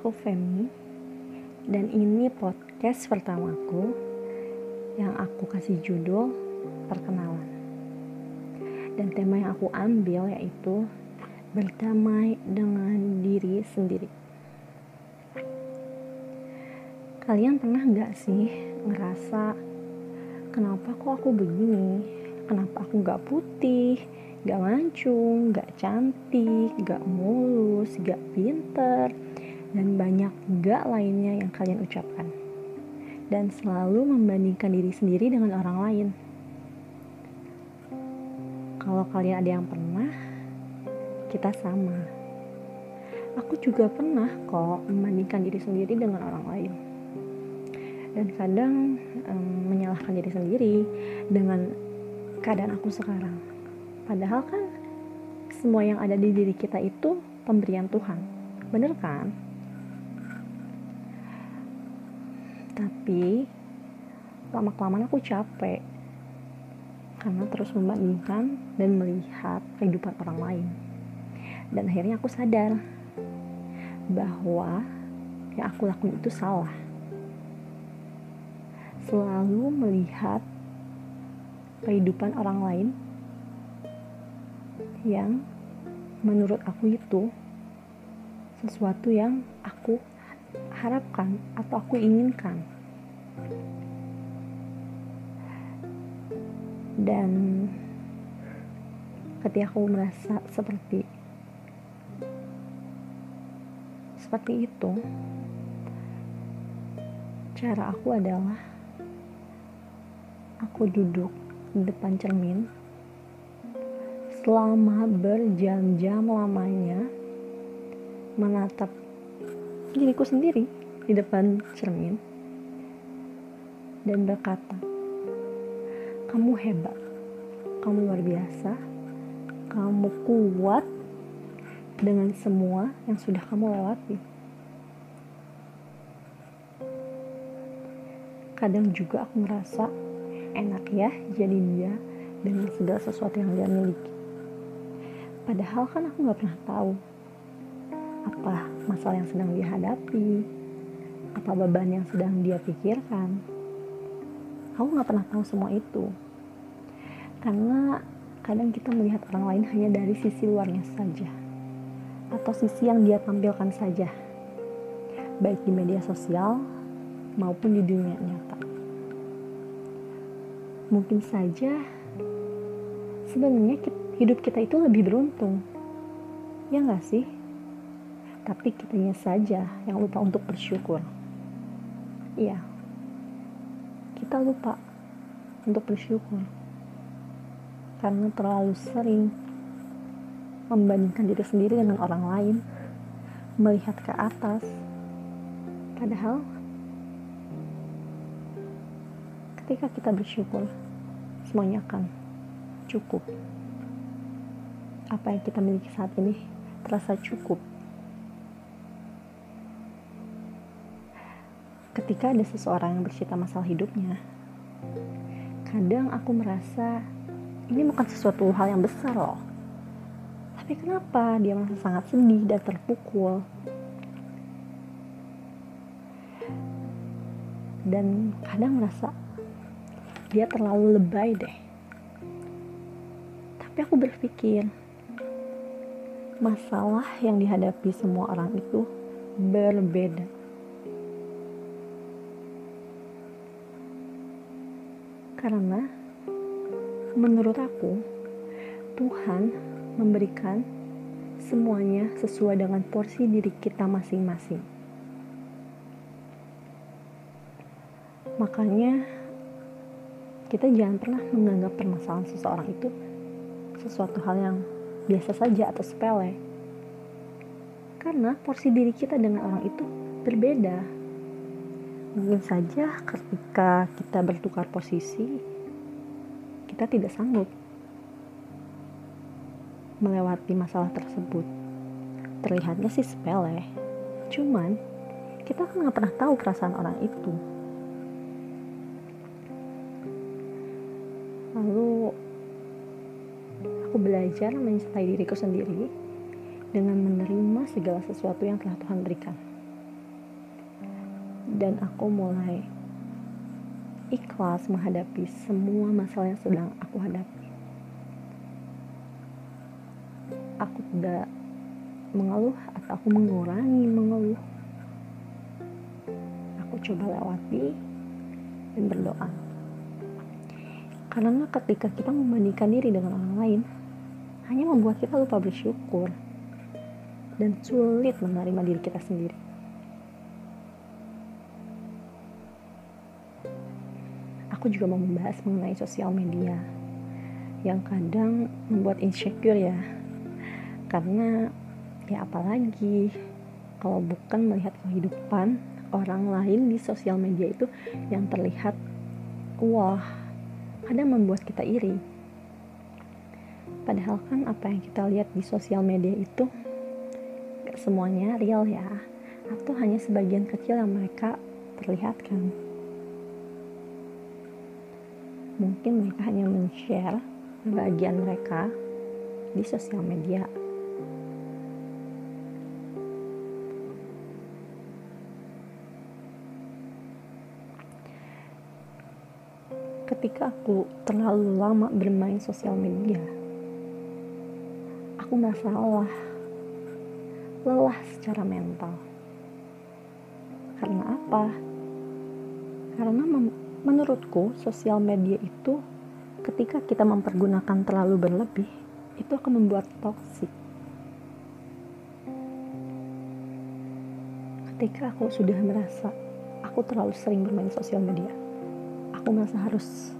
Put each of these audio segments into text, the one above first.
aku Femi dan ini podcast pertamaku yang aku kasih judul perkenalan. Dan tema yang aku ambil yaitu berdamai dengan diri sendiri. Kalian pernah nggak sih ngerasa kenapa kok aku begini? Kenapa aku nggak putih, nggak mancung, nggak cantik, nggak mulus, nggak pinter, dan banyak gak lainnya yang kalian ucapkan. Dan selalu membandingkan diri sendiri dengan orang lain. Kalau kalian ada yang pernah, kita sama. Aku juga pernah kok membandingkan diri sendiri dengan orang lain. Dan kadang um, menyalahkan diri sendiri dengan keadaan aku sekarang. Padahal kan semua yang ada di diri kita itu pemberian Tuhan. Bener kan? Tapi lama-kelamaan aku capek karena terus membandingkan dan melihat kehidupan orang lain. Dan akhirnya aku sadar bahwa yang aku lakuin itu salah. Selalu melihat kehidupan orang lain yang menurut aku itu sesuatu yang aku harapkan atau aku inginkan. Dan ketika aku merasa seperti seperti itu, cara aku adalah aku duduk di depan cermin selama berjam-jam lamanya menatap diriku sendiri di depan cermin dan berkata, "Kamu hebat, kamu luar biasa, kamu kuat dengan semua yang sudah kamu lewati." Kadang juga aku merasa enak ya jadi dia dengan segala sesuatu yang dia miliki. Padahal kan aku nggak pernah tahu apa masalah yang sedang dihadapi, apa beban yang sedang dia pikirkan. Aku nggak pernah tahu semua itu. Karena kadang kita melihat orang lain hanya dari sisi luarnya saja. Atau sisi yang dia tampilkan saja. Baik di media sosial maupun di dunia nyata. Mungkin saja sebenarnya hidup kita itu lebih beruntung. Ya nggak sih? tapi kitanya saja yang lupa untuk bersyukur. Iya, kita lupa untuk bersyukur. Karena terlalu sering membandingkan diri sendiri dengan orang lain, melihat ke atas, padahal ketika kita bersyukur, semuanya akan cukup. Apa yang kita miliki saat ini terasa cukup ketika ada seseorang yang bercerita masalah hidupnya, kadang aku merasa ini bukan sesuatu hal yang besar loh. Tapi kenapa dia merasa sangat sedih dan terpukul? Dan kadang merasa dia terlalu lebay deh. Tapi aku berpikir, masalah yang dihadapi semua orang itu berbeda Karena menurut aku Tuhan memberikan semuanya sesuai dengan porsi diri kita masing-masing. Makanya kita jangan pernah menganggap permasalahan seseorang itu sesuatu hal yang biasa saja atau sepele. Karena porsi diri kita dengan orang itu berbeda mungkin saja ketika kita bertukar posisi kita tidak sanggup melewati masalah tersebut. Terlihatnya sih sepele cuman kita kan nggak pernah tahu perasaan orang itu. Lalu aku belajar mencintai diriku sendiri dengan menerima segala sesuatu yang telah Tuhan berikan dan aku mulai ikhlas menghadapi semua masalah yang sedang aku hadapi. Aku tidak mengeluh atau aku mengurangi mengeluh. Aku coba lewati dan berdoa. Karena ketika kita membandingkan diri dengan orang lain, hanya membuat kita lupa bersyukur dan sulit menerima diri kita sendiri. Aku juga mau membahas mengenai sosial media yang kadang membuat insecure ya. Karena ya apalagi kalau bukan melihat kehidupan orang lain di sosial media itu yang terlihat wah kadang membuat kita iri. Padahal kan apa yang kita lihat di sosial media itu semuanya real ya, atau hanya sebagian kecil yang mereka perlihatkan. Mungkin mereka hanya men-share bagian mereka di sosial media ketika aku terlalu lama bermain sosial media, aku merasa lelah, lelah secara mental. Karena apa? Karena menurutku sosial media itu ketika kita mempergunakan terlalu berlebih, itu akan membuat toksik. Ketika aku sudah merasa aku terlalu sering bermain sosial media, aku merasa harus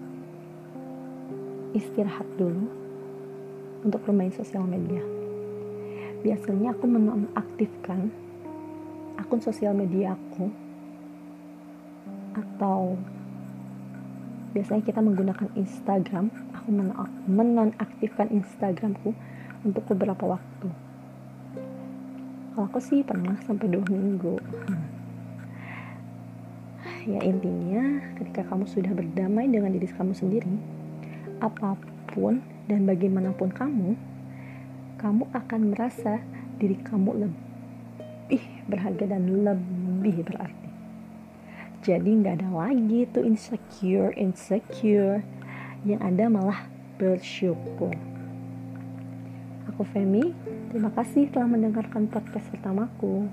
istirahat dulu untuk bermain sosial media. Biasanya aku menonaktifkan akun sosial media aku atau biasanya kita menggunakan Instagram, aku menonaktifkan Instagramku untuk beberapa waktu. Kalau aku sih pernah sampai dua minggu. Ya intinya ketika kamu sudah berdamai dengan diri kamu sendiri apa pun dan bagaimanapun kamu kamu akan merasa diri kamu lebih berharga dan lebih berarti jadi nggak ada lagi tuh insecure insecure. Yang ada malah bersyukur. Aku Femi terima kasih telah mendengarkan podcast pertamaku